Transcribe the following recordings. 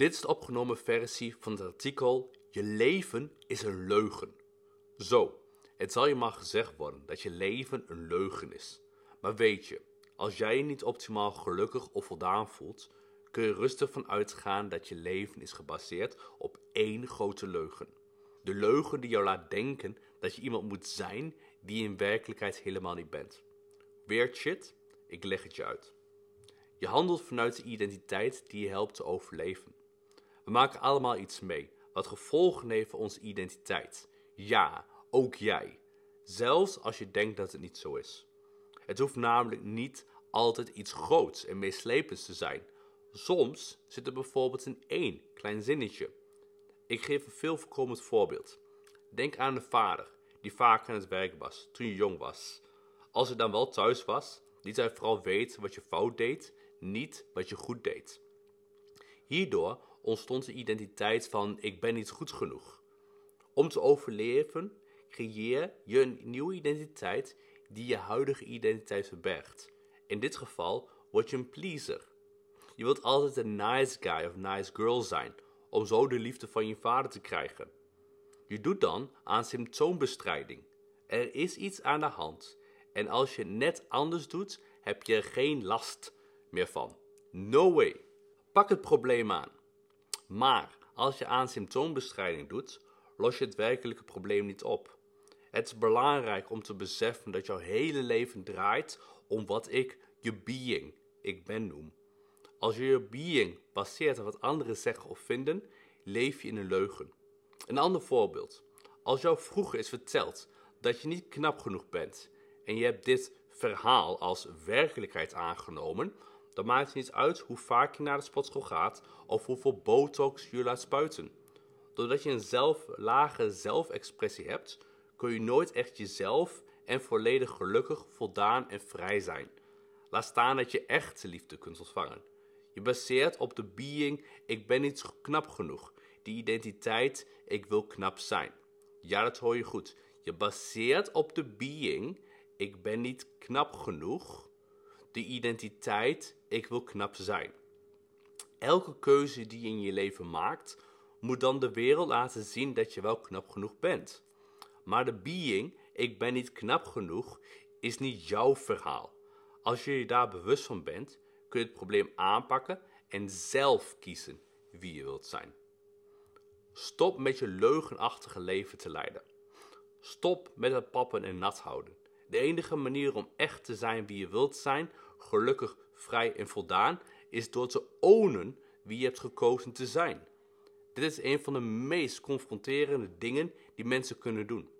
Dit is de opgenomen versie van het artikel Je leven is een leugen. Zo, het zal je maar gezegd worden dat je leven een leugen is. Maar weet je, als jij je niet optimaal gelukkig of voldaan voelt, kun je rustig van uitgaan dat je leven is gebaseerd op één grote leugen. De leugen die jou laat denken dat je iemand moet zijn die je in werkelijkheid helemaal niet bent. Weird shit? Ik leg het je uit. Je handelt vanuit de identiteit die je helpt te overleven. We maken allemaal iets mee, wat gevolgen heeft voor onze identiteit. Ja, ook jij. Zelfs als je denkt dat het niet zo is. Het hoeft namelijk niet altijd iets groots en meeslepends te zijn. Soms zit er bijvoorbeeld in één klein zinnetje. Ik geef een veel voorkomend voorbeeld. Denk aan de vader die vaak aan het werk was toen je jong was. Als hij dan wel thuis was, liet hij vooral weten wat je fout deed, niet wat je goed deed. Hierdoor ontstond de identiteit van ik ben niet goed genoeg. Om te overleven creëer je een nieuwe identiteit die je huidige identiteit verbergt. In dit geval word je een pleaser. Je wilt altijd een nice guy of nice girl zijn, om zo de liefde van je vader te krijgen. Je doet dan aan symptoombestrijding. Er is iets aan de hand. En als je net anders doet, heb je er geen last meer van. No way. Pak het probleem aan. Maar als je aan symptoombestrijding doet, los je het werkelijke probleem niet op. Het is belangrijk om te beseffen dat jouw hele leven draait om wat ik je being, ik ben noem. Als je je being baseert op wat anderen zeggen of vinden, leef je in een leugen. Een ander voorbeeld. Als jou vroeger is verteld dat je niet knap genoeg bent en je hebt dit verhaal als werkelijkheid aangenomen, dan maakt het niet uit hoe vaak je naar de sportschool gaat of hoeveel botox je laat spuiten. Doordat je een zelf, lage zelfexpressie hebt, kun je nooit echt jezelf en volledig gelukkig, voldaan en vrij zijn. Laat staan dat je echte liefde kunt ontvangen. Je baseert op de being ik ben niet knap genoeg. Die identiteit ik wil knap zijn. Ja, dat hoor je goed. Je baseert op de being ik ben niet knap genoeg. De identiteit ik wil knap zijn. Elke keuze die je in je leven maakt, moet dan de wereld laten zien dat je wel knap genoeg bent. Maar de being ik ben niet knap genoeg is niet jouw verhaal. Als je je daar bewust van bent, kun je het probleem aanpakken en zelf kiezen wie je wilt zijn. Stop met je leugenachtige leven te leiden. Stop met het pappen en nat houden. De enige manier om echt te zijn wie je wilt zijn, gelukkig, vrij en voldaan, is door te ownen wie je hebt gekozen te zijn. Dit is een van de meest confronterende dingen die mensen kunnen doen.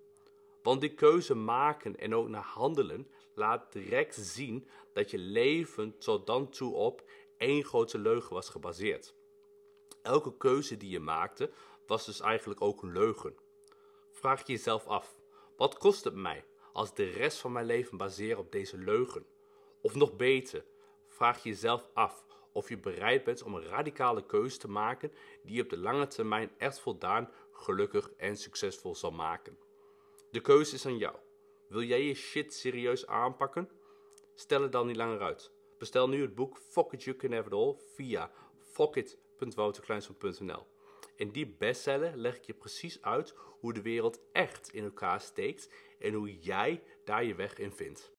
Want die keuze maken en ook naar handelen laat direct zien dat je leven tot dan toe op één grote leugen was gebaseerd. Elke keuze die je maakte was dus eigenlijk ook een leugen. Vraag je jezelf af: wat kost het mij als de rest van mijn leven baseer op deze leugen? Of nog beter, vraag je jezelf af of je bereid bent om een radicale keuze te maken die je op de lange termijn echt voldaan, gelukkig en succesvol zal maken. De keuze is aan jou. Wil jij je shit serieus aanpakken? Stel het dan niet langer uit. Bestel nu het boek Fuck It You Can Have It All via fuckit.wouterkleinsman.nl. In die bestseller leg ik je precies uit hoe de wereld echt in elkaar steekt en hoe jij daar je weg in vindt.